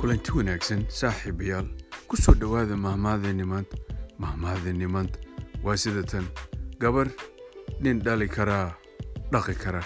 kulanti wanaagsan saaxiibayaal ku soo dhowaada mahmaadeenni maanta mahmaadeenni maanta waa sida tan gabar nin dhali karaa dhaqi kara